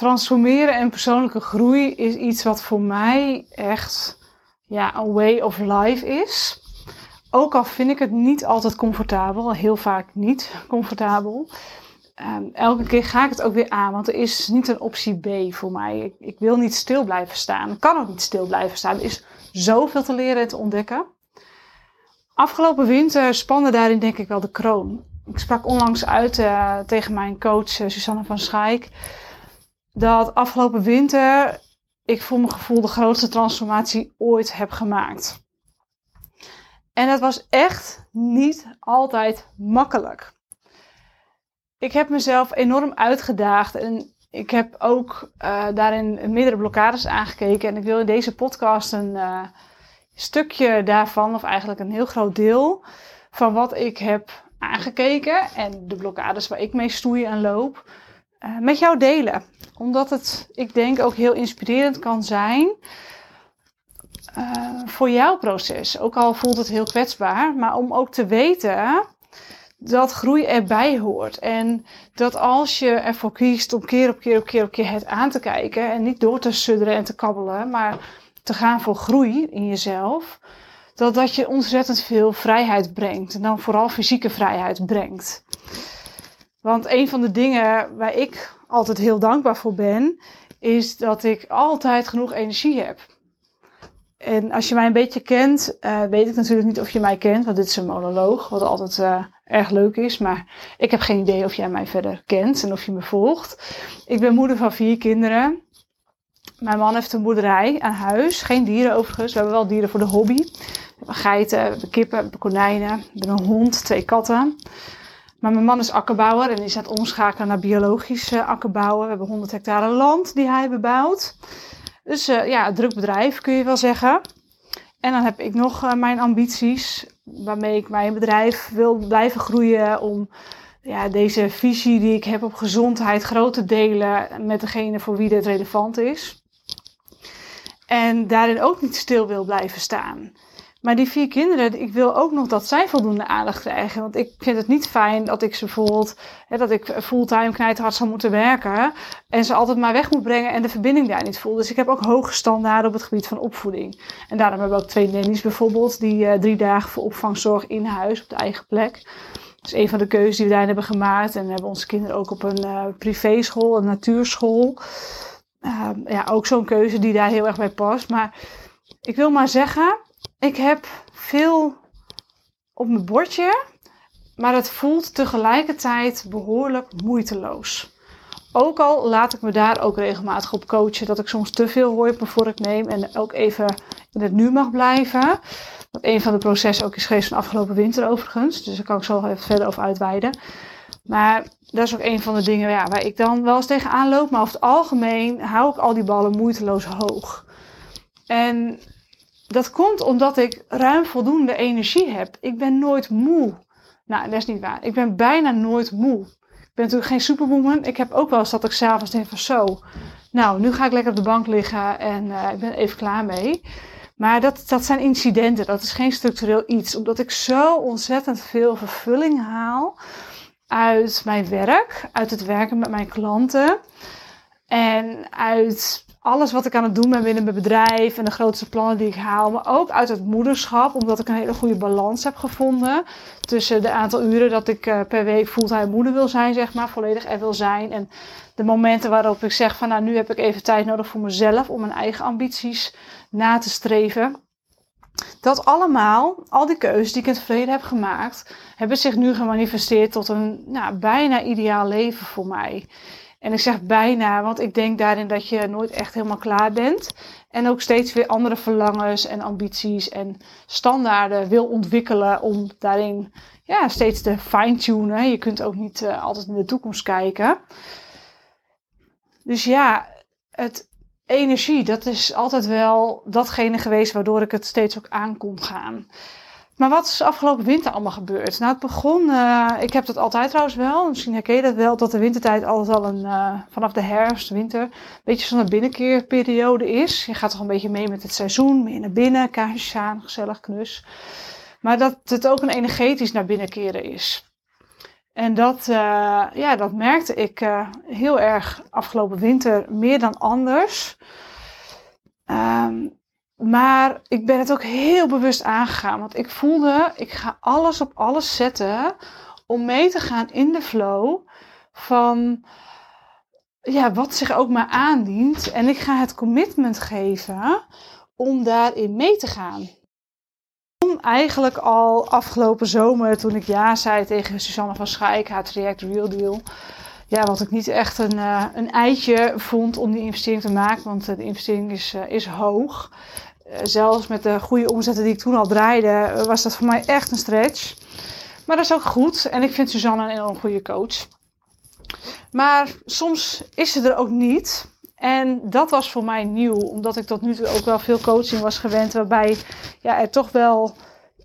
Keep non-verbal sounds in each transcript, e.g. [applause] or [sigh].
transformeren en persoonlijke groei is iets wat voor mij echt ja, een way of life is. Ook al vind ik het niet altijd comfortabel, heel vaak niet [laughs] comfortabel. Ehm, elke keer ga ik het ook weer aan, want er is niet een optie B voor mij. Ik, wil niet stil blijven staan. Ik kan ook niet stil blijven staan. Er is zoveel te leren en te ontdekken. Afgelopen winter spande daarin denk ik wel de kroon. Ik sprak onlangs uit uh, tegen mijn coach uh, Susanne van Schaik. Dat afgelopen winter ik voor mijn gevoel de grootste transformatie ooit heb gemaakt. En dat was echt niet altijd makkelijk. Ik heb mezelf enorm uitgedaagd en ik heb ook uh, daarin meerdere blokkades aangekeken. En ik wil in deze podcast een uh, stukje daarvan, of eigenlijk een heel groot deel van wat ik heb aangekeken en de blokkades waar ik mee stoei en loop, uh, met jou delen. Omdat het, ik denk, ook heel inspirerend kan zijn voor jouw proces. Ook al voelt het heel kwetsbaar, maar om ook te weten dat groei erbij hoort. En dat als je ervoor kiest om keer op keer op keer op keer het aan te kijken en niet door te sudderen en te kabbelen, maar te gaan voor groei in jezelf, dat dat je ontzettend veel vrijheid brengt. En dan vooral fysieke vrijheid brengt. Want een van de dingen waar ik altijd heel dankbaar voor ben, is dat ik altijd genoeg energie heb. En als je mij een beetje kent, uh, weet ik natuurlijk niet of je mij kent, want dit is een monoloog, wat altijd uh, erg leuk is. Maar ik heb geen idee of jij mij verder kent en of je me volgt. Ik ben moeder van vier kinderen. Mijn man heeft een boerderij aan huis. Geen dieren overigens. We hebben wel dieren voor de hobby. We hebben geiten, we hebben kippen, we hebben konijnen. We hebben een hond, twee katten. Maar mijn man is akkerbouwer en is aan het omschakelen naar biologisch uh, akkerbouwen. We hebben 100 hectare land die hij bebouwt. Dus uh, ja, een druk bedrijf kun je wel zeggen. En dan heb ik nog uh, mijn ambities, waarmee ik mijn bedrijf wil blijven groeien om ja, deze visie die ik heb op gezondheid groot te delen met degene voor wie dit relevant is. En daarin ook niet stil wil blijven staan. Maar die vier kinderen, ik wil ook nog dat zij voldoende aandacht krijgen. Want ik vind het niet fijn dat ik ze bijvoorbeeld, hè, dat ik fulltime knijthard zou moeten werken. En ze altijd maar weg moet brengen en de verbinding daar niet voel. Dus ik heb ook hoge standaarden op het gebied van opvoeding. En daarom hebben we ook twee nannies bijvoorbeeld, die uh, drie dagen voor opvangzorg in huis op de eigen plek. Dat is een van de keuzes die we daar hebben gemaakt. En we hebben onze kinderen ook op een uh, privéschool, een natuurschool. Uh, ja, ook zo'n keuze die daar heel erg bij past. Maar ik wil maar zeggen ik heb veel op mijn bordje, maar het voelt tegelijkertijd behoorlijk moeiteloos. Ook al laat ik me daar ook regelmatig op coachen, dat ik soms te veel hooi op mijn vork neem en ook even in het nu mag blijven. Wat een van de processen ook is geweest van afgelopen winter overigens, dus daar kan ik zo even verder over uitweiden. Maar dat is ook een van de dingen ja, waar ik dan wel eens tegenaan loop, maar over het algemeen hou ik al die ballen moeiteloos hoog. En dat komt omdat ik ruim voldoende energie heb. Ik ben nooit moe. Nou, dat is niet waar. Ik ben bijna nooit moe. Ik ben natuurlijk geen superwoman. Ik heb ook wel eens dat ik s'avonds denk van zo. Nou, nu ga ik lekker op de bank liggen en uh, ik ben even klaar mee. Maar dat, dat zijn incidenten. Dat is geen structureel iets. Omdat ik zo ontzettend veel vervulling haal uit mijn werk. Uit het werken met mijn klanten. En uit alles wat ik aan het doen ben binnen mijn bedrijf en de grootste plannen die ik haal, maar ook uit het moederschap, omdat ik een hele goede balans heb gevonden tussen de aantal uren dat ik uh, per week fulltime moeder wil zijn, zeg maar, volledig er wil zijn en de momenten waarop ik zeg van nou nu heb ik even tijd nodig voor mezelf om mijn eigen ambities na te streven. Dat allemaal, al die keuzes die ik in het verleden heb gemaakt, hebben zich nu gemanifesteerd tot een nou, bijna ideaal leven voor mij. En ik zeg bijna, want ik denk daarin dat je nooit echt helemaal klaar bent. En ook steeds weer andere verlangens en ambities en standaarden wil ontwikkelen om daarin ja, steeds te fine-tunen. Je kunt ook niet uh, altijd in de toekomst kijken. Dus ja, het energie, dat is altijd wel datgene geweest waardoor ik het steeds ook aan kon gaan. Maar wat is afgelopen winter allemaal gebeurd? Nou, het begon, uh, ik heb dat altijd trouwens wel, misschien herken je dat wel, dat de wintertijd altijd al een, uh, vanaf de herfst, winter, een beetje zo'n binnenkeerperiode is. Je gaat toch een beetje mee met het seizoen, meer naar binnen, kaarsjes aan, gezellig knus. Maar dat het ook een energetisch naar binnenkeren is. En dat, uh, ja, dat merkte ik heel erg afgelopen winter meer dan anders. Um, maar ik ben het ook heel bewust aangegaan. Want ik voelde, ik ga alles op alles zetten om mee te gaan in de flow van ja, wat zich ook maar aandient. En ik ga het commitment geven om daarin mee te gaan. Om eigenlijk al afgelopen zomer, toen ik ja zei tegen Susanne van Schaik, haar traject Real Deal. Ja, wat ik niet echt een, uh, een eitje vond om die investering te maken, want de investering is, uh, is hoog. Uh, zelfs met de goede omzetten die ik toen al draaide, was dat voor mij echt een stretch. Maar dat is ook goed en ik vind Susanne een enorm goede coach. Maar soms is ze er ook niet. En dat was voor mij nieuw, omdat ik tot nu toe ook wel veel coaching was gewend, waarbij ja, er toch wel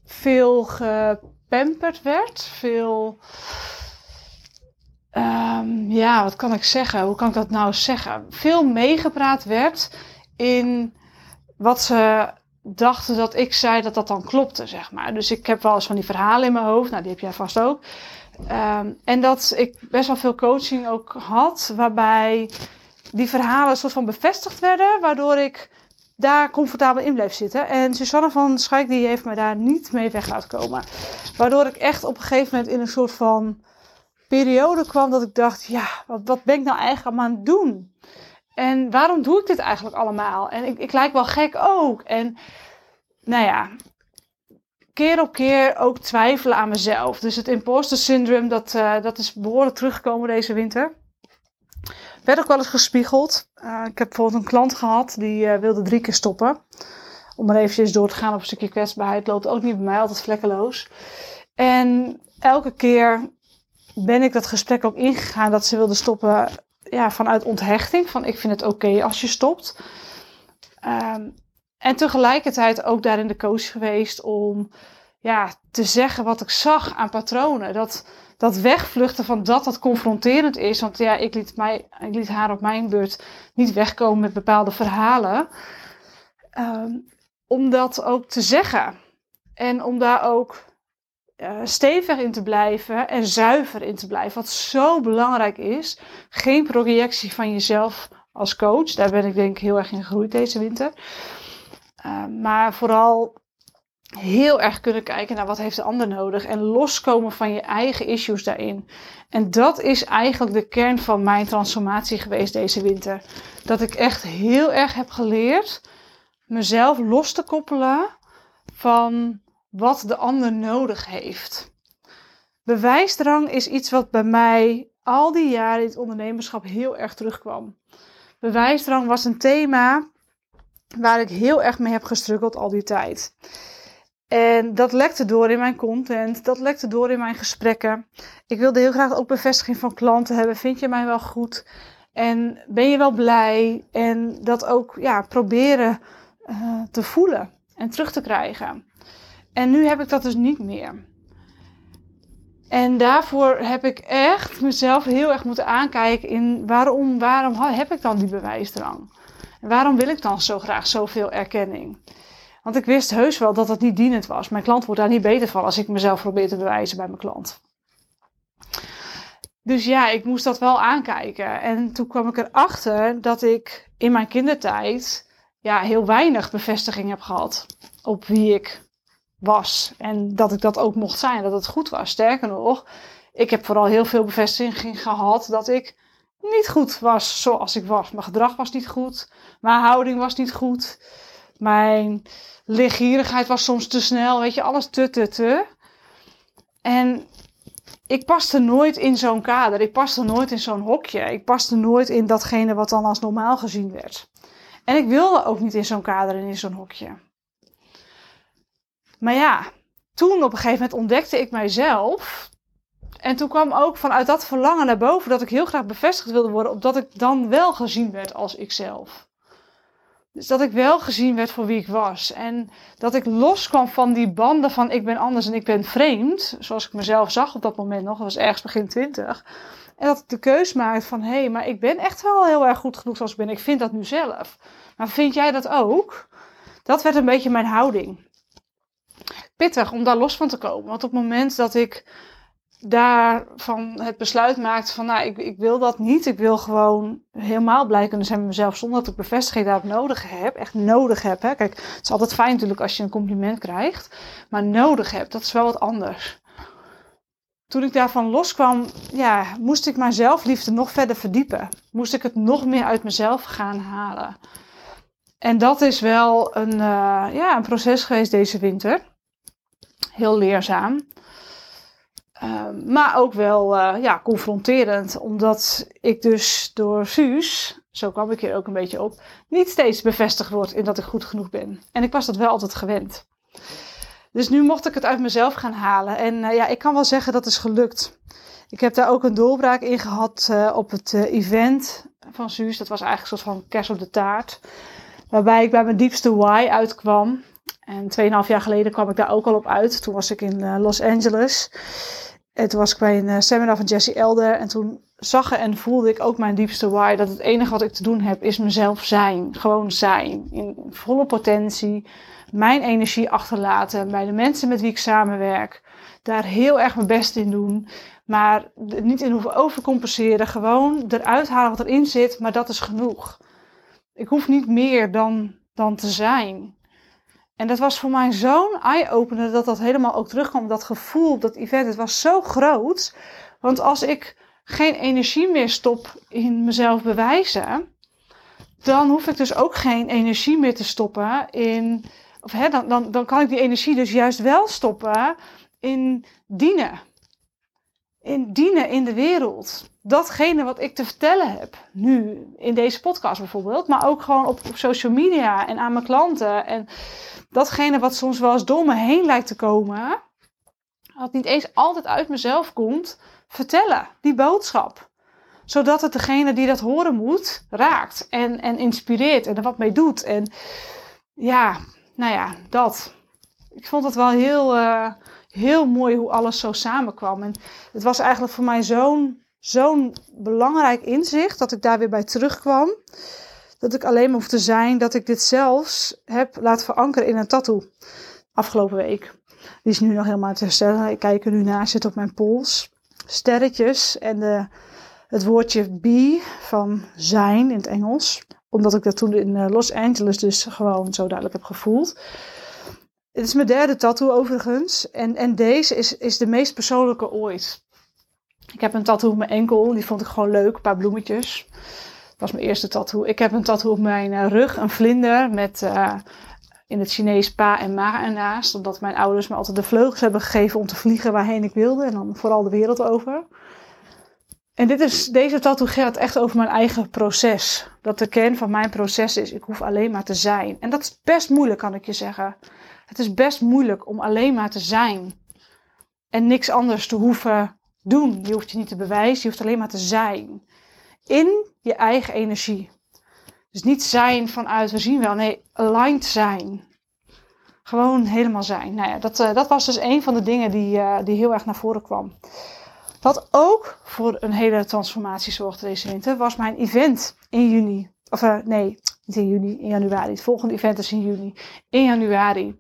veel gepamperd werd. Veel, um, ja, wat kan ik zeggen? Hoe kan ik dat nou zeggen? Veel meegepraat werd in wat ze dachten dat ik zei dat dat dan klopte, zeg maar. Dus ik heb wel eens van die verhalen in mijn hoofd, nou die heb jij vast ook. Um, en dat ik best wel veel coaching ook had, waarbij die verhalen soort van bevestigd werden, waardoor ik daar comfortabel in bleef zitten. En Susanne van Schaik die heeft me daar niet mee weg laten komen. Waardoor ik echt op een gegeven moment in een soort van periode kwam dat ik dacht, ja, wat, wat ben ik nou eigenlijk aan het doen? En waarom doe ik dit eigenlijk allemaal? En ik, ik lijk wel gek ook. En nou ja, keer op keer ook twijfelen aan mezelf. Dus het imposter syndrome, dat, uh, dat is behoorlijk teruggekomen deze winter. Werd ook wel eens gespiegeld. Uh, ik heb bijvoorbeeld een klant gehad die uh, wilde drie keer stoppen. Om maar eventjes door te gaan op een stukje kwetsbaarheid. Loopt ook niet bij mij, altijd vlekkeloos. En elke keer ben ik dat gesprek ook ingegaan dat ze wilde stoppen ja, vanuit onthechting. Van ik vind het oké als je stopt. Um, en tegelijkertijd ook daarin de coach geweest om ja, te zeggen wat ik zag aan patronen. Dat, dat wegvluchten van dat dat confronterend is. Want ja, ik liet, mij, ik liet haar op mijn beurt niet wegkomen met bepaalde verhalen. Um, om dat ook te zeggen. En om daar ook uh, stevig in te blijven en zuiver in te blijven. Wat zo belangrijk is. Geen projectie van jezelf als coach. Daar ben ik denk ik heel erg in gegroeid deze winter. Uh, maar vooral heel erg kunnen kijken naar wat heeft de ander nodig en loskomen van je eigen issues daarin. En dat is eigenlijk de kern van mijn transformatie geweest deze winter. Dat ik echt heel erg heb geleerd mezelf los te koppelen van wat de ander nodig heeft. Bewijsdrang is iets wat bij mij al die jaren in het ondernemerschap heel erg terugkwam. Bewijsdrang was een thema waar ik heel erg mee heb gestruggeld al die tijd. En dat lekte door in mijn content, dat lekte door in mijn gesprekken. Ik wilde heel graag ook bevestiging van klanten hebben. Vind je mij wel goed? En ben je wel blij? En dat ook ja, proberen uh, te voelen en terug te krijgen. En nu heb ik dat dus niet meer. En daarvoor heb ik echt mezelf heel erg moeten aankijken in waarom, waarom heb ik dan die bewijsdrang? En waarom wil ik dan zo graag zoveel erkenning? Want ik wist heus wel dat dat niet dienend was. Mijn klant wordt daar niet beter van als ik mezelf probeer te bewijzen bij mijn klant. Dus ja, ik moest dat wel aankijken. En toen kwam ik erachter dat ik in mijn kindertijd ja, heel weinig bevestiging heb gehad op wie ik was. En dat ik dat ook mocht zijn, dat het goed was. Sterker nog, ik heb vooral heel veel bevestiging gehad dat ik niet goed was zoals ik was. Mijn gedrag was niet goed. Mijn houding was niet goed. Mijn lichtgierigheid was soms te snel. Weet je, alles te, te, te. En ik paste nooit in zo'n kader. Ik paste nooit in zo'n hokje. Ik paste nooit in datgene wat dan als normaal gezien werd. En ik wilde ook niet in zo'n kader en in zo'n hokje. Maar ja, toen op een gegeven moment ontdekte ik mijzelf en toen kwam ook vanuit dat verlangen naar boven dat ik heel graag bevestigd wilde worden, opdat ik dan wel gezien werd als ikzelf. Dus dat ik wel gezien werd voor wie ik was. En dat ik loskwam van die banden van ik ben anders en ik ben vreemd. Zoals ik mezelf zag op dat moment nog. Dat was ergens begin twintig. En dat ik de keus maakte van hé, hey, maar ik ben echt wel heel erg goed genoeg zoals ik ben. Ik vind dat nu zelf. Maar vind jij dat ook? Dat werd een beetje mijn houding. Pittig om daar los van te komen. Want op het moment dat ik daarvan het besluit maakte van, nou, ik, ik wil dat niet. Ik wil gewoon helemaal blij kunnen zijn met mezelf zonder dat ik bevestiging daarop nodig heb. Echt nodig heb. Hè. Kijk, het is altijd fijn natuurlijk als je een compliment krijgt. Maar nodig heb, dat is wel wat anders. Toen ik daarvan loskwam, ja, moest ik mijn zelfliefde nog verder verdiepen. Moest ik het nog meer uit mezelf gaan halen. En dat is wel een, uh, ja, een proces geweest deze winter. Heel leerzaam. Ehm, maar ook wel uh, ja, confronterend, omdat ik dus door Suus, zo kwam ik hier ook een beetje op, niet steeds bevestigd word in dat ik goed genoeg ben. En ik was dat wel altijd gewend. Dus nu mocht ik het uit mezelf gaan halen. En uh, ja, ik kan wel zeggen dat is gelukt. Ik heb daar ook een doorbraak in gehad uh, op het event van Suus. Dat was eigenlijk een soort van kerst op de taart. Waarbij ik bij mijn diepste why uitkwam. En 2,5 jaar geleden kwam ik daar ook al op uit. Toen was ik in Los Angeles. En toen was ik bij een uh, seminar van Jesse Elder. En toen zag en voelde ik ook mijn diepste why. Dat het enige wat ik te doen heb is mezelf zijn. Gewoon zijn. In volle potentie. Mijn energie achterlaten. Bij de mensen met wie ik samenwerk. Daar heel erg mijn best in doen. Maar niet in hoeven overcompenseren. Gewoon eruit halen wat erin zit. Maar dat is genoeg. Ik hoef niet meer dan, dan te zijn. En dat was voor mij zo'n eye-opener dat dat helemaal ook terugkwam. Dat gevoel, dat event, het was zo groot. Want als ik geen energie meer stop in mezelf bewijzen, dan hoef ik dus ook geen energie meer te stoppen in. Of hè, dan, dan, dan kan ik die energie dus juist wel stoppen in dienen. In dienen in de wereld. Datgene wat ik te vertellen heb. Nu in deze podcast bijvoorbeeld. Maar ook gewoon op, op social media en aan mijn klanten. En datgene wat soms wel eens door me heen lijkt te komen, wat niet eens altijd uit mezelf komt, vertellen, die boodschap. Zodat het degene die dat horen moet, raakt en, en inspireert en er wat mee doet. En ja, nou ja, dat. Ik vond het wel heel, uh, heel mooi hoe alles zo samenkwam. En het was eigenlijk voor mij zo'n zo'n belangrijk inzicht dat ik daar weer bij terugkwam dat ik alleen maar hoef te zijn dat ik dit zelfs heb laten verankeren in een tattoo. Afgelopen week. Die is nu nog helemaal te herstellen. Ik kijk er nu naar, zit op mijn pols. Sterretjes en de, het woordje be van zijn in het Engels. Omdat ik dat toen in eh, Los Angeles dus gewoon zo duidelijk heb gevoeld. Het is mijn derde tattoo overigens. En, en deze is, is de meest persoonlijke ooit. Ik heb een tattoo op mijn enkel. Die vond ik gewoon leuk. Een paar bloemetjes. Dat was mijn eerste tattoo. Ik heb een tattoo op mijn uh, rug, een vlinder met uh, in het Chinees pa en ma ernaast. Omdat mijn ouders me altijd de vleugels hebben gegeven om te vliegen waarheen ik wilde. En dan vooral de wereld over. En dit is, deze tattoo gaat echt over mijn eigen proces. Dat de kern van mijn proces is, ik hoef alleen maar te zijn. En dat is best moeilijk, kan ik je zeggen. Het is best moeilijk om alleen maar te zijn. En niks anders te hoeven doen. Je hoeft je niet te bewijzen, je hoeft alleen maar te zijn in je eigen energie. Dus niet zijn vanuit, we zien wel, nee, aligned zijn. Gewoon helemaal zijn. Nou ja, dat, uh, dat was dus een van de dingen die, uh, die heel erg naar voren kwam. Wat ook voor een hele transformatie zorgde deze winter, was mijn event in juni. Of uh, nee, niet in juni, in januari. Het volgende event is in juni. In januari.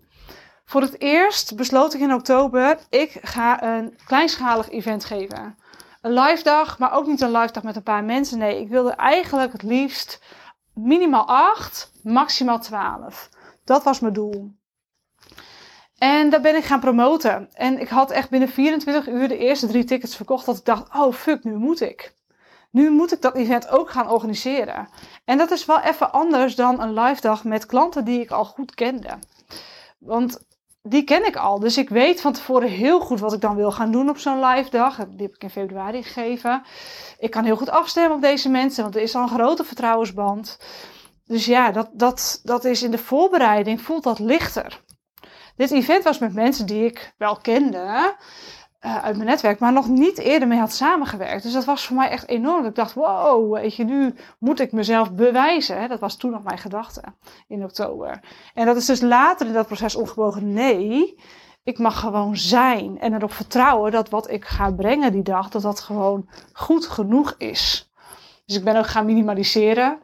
Voor het eerst besloot ik in oktober, ik ga een kleinschalig event geven een live dag, maar ook niet een live dag met een paar mensen. Nee, ik wilde eigenlijk het liefst minimaal 8, maximaal 12. Dat was mijn doel. En daar ben ik gaan promoten. En ik had echt binnen 24 uur de eerste drie tickets verkocht. Dat ik dacht, oh fuck, nu moet ik. Nu moet ik dat event ook gaan organiseren. En dat is wel even anders dan een live dag met klanten die ik al goed kende. Want die ken ik al. Dus ik weet van tevoren heel goed wat ik dan wil gaan doen op zo'n live dag. Die heb ik in februari gegeven. Ik kan heel goed afstemmen op deze mensen, want er is al een grote vertrouwensband. Dus ja, dat, dat, dat is in de voorbereiding, voelt dat lichter. Dit event was met mensen die ik wel kende. Eh, uit mijn netwerk, maar nog niet eerder mee had samengewerkt. Dus dat was voor mij echt enorm. Ik dacht, wow, weet je, nu moet ik mezelf bewijzen. Dat was toen nog mijn gedachte in oktober. En dat is dus later in dat proces omgebogen. Nee, ik mag gewoon zijn en erop vertrouwen dat wat ik ga brengen die dag, dat dat gewoon goed genoeg is. Dus ik ben ook gaan minimaliseren.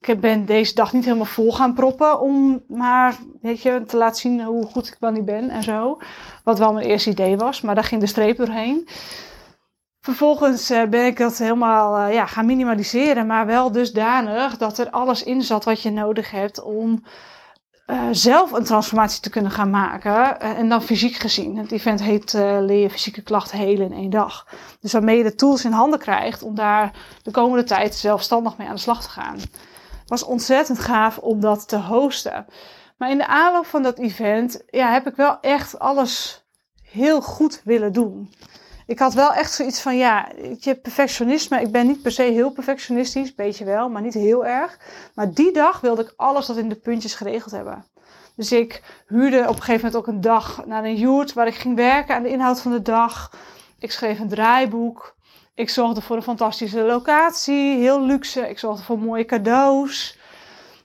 Ik ben deze dag niet helemaal vol gaan proppen om maar weet je, te laten zien hoe goed ik wel niet ben en zo. Wat wel mijn eerste idee was, maar daar ging de streep doorheen. Vervolgens uh, ben ik dat helemaal uh, ja, gaan minimaliseren, maar wel dusdanig dat er alles in zat wat je nodig hebt om uh, zelf een transformatie te kunnen gaan maken. en dan fysiek gezien. Het event heet Leer je fysieke klachten helen in één dag. Dus waarmee je de tools in handen krijgt om daar de komende tijd zelfstandig mee aan de slag te gaan. Was ontzettend gaaf om dat te hosten. Maar in de aanloop van dat event ja, heb ik wel echt alles heel goed willen doen ik had wel echt zoiets van, ja, je perfectionisme. Ik ben niet per se heel perfectionistisch, beetje wel, maar niet heel erg. Maar die dag wilde ik alles tot in de puntjes geregeld hebben. Dus ik huurde op een gegeven moment ook een dag naar een yurt waar ik ging werken aan de inhoud van de dag. Ik schreef een draaiboek. Ik zorgde voor een fantastische locatie, heel luxe. Ik zorgde voor mooie cadeaus.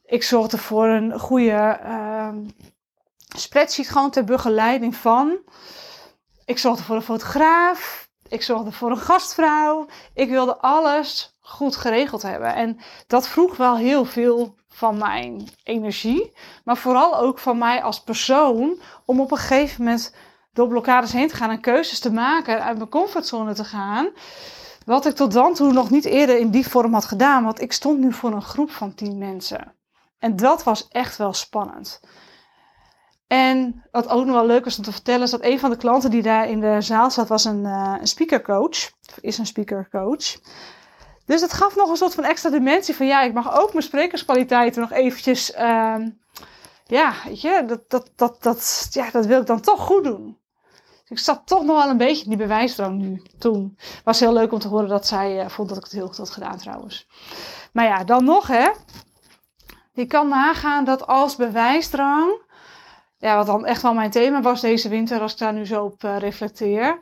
Ik zorgde voor een goede uh, spreadsheet gewoon ter begeleiding van. Ik zorgde voor een fotograaf. Ik zorgde voor een gastvrouw. Ik wilde alles goed geregeld hebben. En dat vroeg wel heel veel van mijn energie. Maar vooral ook van mij als persoon. Om op een gegeven moment door blokkades heen te gaan en keuzes te maken. Uit mijn comfortzone te gaan. Wat ik tot dan toe nog niet eerder in die vorm had gedaan. Want ik stond nu voor een groep van tien mensen. En dat was echt wel spannend. En wat ook nog wel leuk was om te vertellen, is dat een van de klanten die daar in de zaal zat, was een, uh, een speakercoach. Is een speakercoach. Dus het gaf nog een soort van extra dimensie van ja, ik mag ook mijn sprekerskwaliteiten nog eventjes. Uh, ja, weet je, dat, dat, dat, dat, ja, dat wil ik dan toch goed doen. Dus ik zat toch nog wel een beetje in die bewijsdrang nu, toen. Was heel leuk om te horen dat zij uh, vond dat ik het heel goed had gedaan trouwens. Maar ja, dan nog hè. Je kan nagaan dat als bewijsdrang ja, wat dan echt wel mijn thema was deze winter, als ik daar nu zo op uh, reflecteer.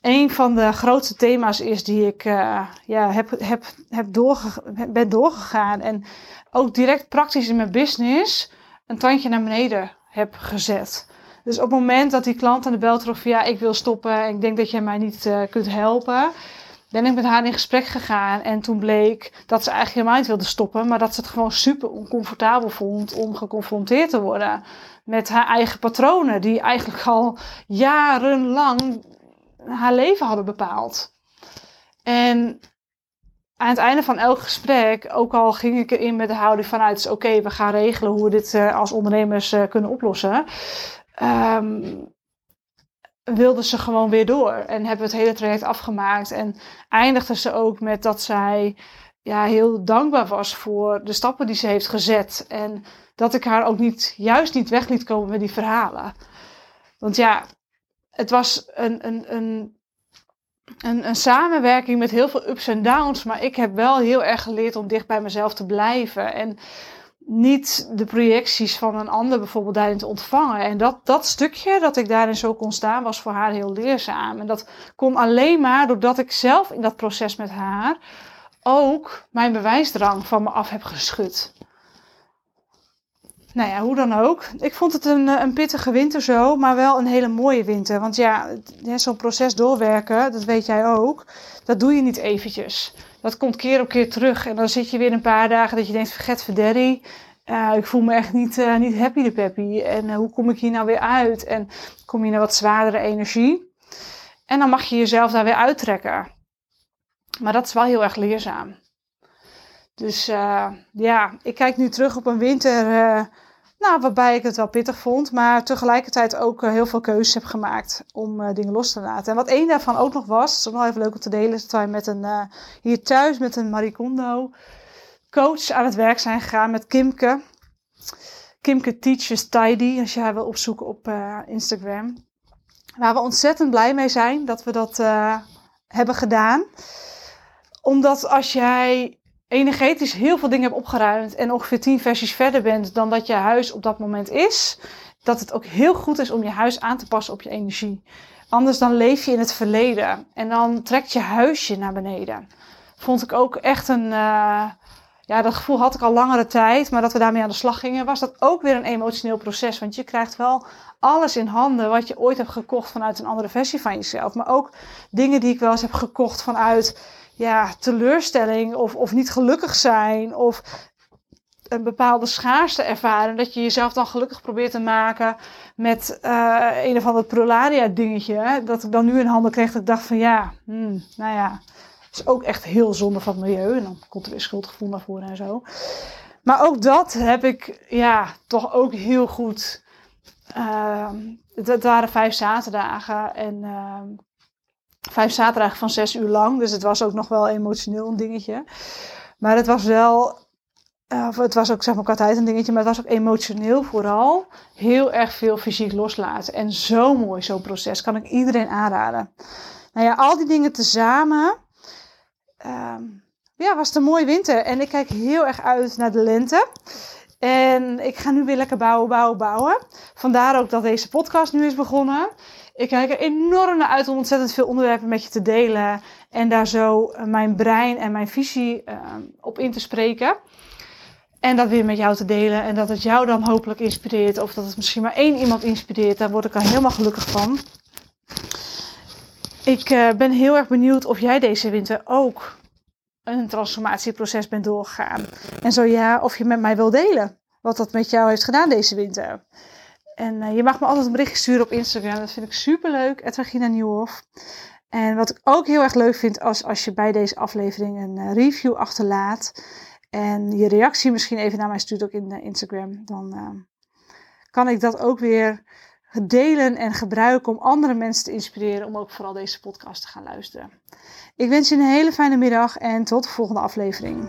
Een van de grootste thema's is die ik uh, ja, heb, heb, heb doorge ben doorgegaan. En ook direct praktisch in mijn business een tandje naar beneden heb gezet. Dus op het moment dat die klant aan de bel trok van ja, ik wil stoppen en ik denk dat jij mij niet uh, kunt helpen, ben ik met haar in gesprek gegaan. En toen bleek dat ze eigenlijk helemaal niet wilde stoppen, maar dat ze het gewoon super oncomfortabel vond om geconfronteerd te worden met haar eigen patronen, die eigenlijk al jarenlang haar leven hadden bepaald. En aan het einde van elk gesprek, ook al ging ik erin met de houding vanuit, oké, we gaan regelen hoe we dit uh, als ondernemers uh, kunnen oplossen, um, wilde ze gewoon weer door en hebben het hele traject afgemaakt. En eindigde ze ook met dat zij ja, heel dankbaar was voor de stappen die ze heeft gezet. En dat ik haar ook niet, juist niet weg liet komen met die verhalen. Want ja, het was een, een, een, een, een samenwerking met heel veel ups en downs. Maar ik heb wel heel erg geleerd om dicht bij mezelf te blijven. En niet de projecties van een ander bijvoorbeeld daarin te ontvangen. En dat, dat stukje dat ik daarin zo kon staan, was voor haar heel leerzaam. En dat kon alleen maar doordat ik zelf in dat proces met haar ook mijn bewijsdrang van me af heb geschud. Nou ja, hoe dan ook. Ik vond het een, een pittige winter zo, maar wel een hele mooie winter. Want ja, zo'n proces doorwerken, dat weet jij ook, dat doe je niet eventjes. Dat komt keer op keer terug. En dan zit je weer een paar dagen dat je denkt, verget verderrie. Uh, ik voel me echt niet, uh, niet happy de peppy. En hoe kom ik hier nou weer uit? En kom je naar wat zwaardere energie. En dan mag je jezelf daar weer uittrekken. Maar dat is wel heel erg leerzaam. Dus uh, ja, ik kijk nu terug op een winter uh, nou, waarbij ik het wel pittig vond, maar tegelijkertijd ook uh, heel veel keuzes heb gemaakt om dingen los te laten. En wat één daarvan ook nog was, is wel even leuk om te delen, is dat wij met een, hier thuis met een Maricondo coach aan het werk zijn gegaan met Kimke. Kimke Teaches Tidy, als je haar wil opzoeken op Instagram. Waar we ontzettend blij mee zijn dat we dat hebben gedaan omdat als jij energetisch heel veel dingen hebt opgeruimd en ongeveer tien versies verder bent dan dat je huis op dat moment is, dat het ook heel goed is om je huis aan te passen op je energie. Anders dan leef je in het verleden en dan trekt je huisje naar beneden. Vond ik ook echt een, uh, ja, dat gevoel had ik al langere tijd, maar dat we daarmee aan de slag gingen, was dat ook weer een emotioneel proces. Want je krijgt wel alles in handen wat je ooit hebt gekocht vanuit een andere versie van jezelf. Maar ook dingen die ik wel eens heb gekocht vanuit ja, teleurstelling of, of niet gelukkig zijn of een bepaalde schaarste ervaren. Dat je jezelf dan gelukkig probeert te maken met uh, een of ander prolaria dingetje. Dat ik dan nu in handen kreeg dat ik dacht van ja, hmm, nou ja, is ook echt heel zonde van het milieu. En dan komt er weer schuldgevoel naar voren en zo. Maar ook dat heb ik ja, toch ook heel goed. Uh, het, waren vijf zaterdagen en uh, vijf zaterdagen van zes uur lang. Dus het was ook nog wel emotioneel een dingetje. Maar het was wel, uh, het was ook zeg maar qua tijd een dingetje, maar het was ook emotioneel vooral heel erg veel fysiek loslaten. En zo mooi zo'n proces, kan ik iedereen aanraden. Nou ja, al die dingen tezamen, uh, ja, was het een mooie winter. En ik kijk heel erg uit naar de lente. En ik ga nu weer lekker bouwen, bouwen, bouwen. Vandaar ook dat deze podcast nu is begonnen. Ik kijk er enorm naar uit om ontzettend veel onderwerpen met je te delen. En daar zo eh, mijn brein en mijn visie uh, op in te spreken. En dat weer met jou te delen. En dat het jou dan hopelijk inspireert. Of dat het misschien maar één iemand inspireert. Daar word ik al helemaal gelukkig van. Ik uh, ben heel erg benieuwd of jij deze winter ook een transformatieproces bent doorgegaan. En zo ja, of je met mij wil delen wat dat met jou heeft gedaan deze winter. En uh, je mag me altijd een berichtje sturen op Instagram. Dat vind ik super leuk. Regina Nieuwhof. En wat ik ook heel erg leuk vind, als, als je bij deze aflevering een uh, review achterlaat. En je reactie misschien even naar mij stuurt ook in Instagram. Dan kan ik dat ook weer delen en gebruiken om andere mensen te inspireren om ook vooral deze podcast te gaan luisteren. Ik wens je een hele fijne middag en tot de volgende aflevering.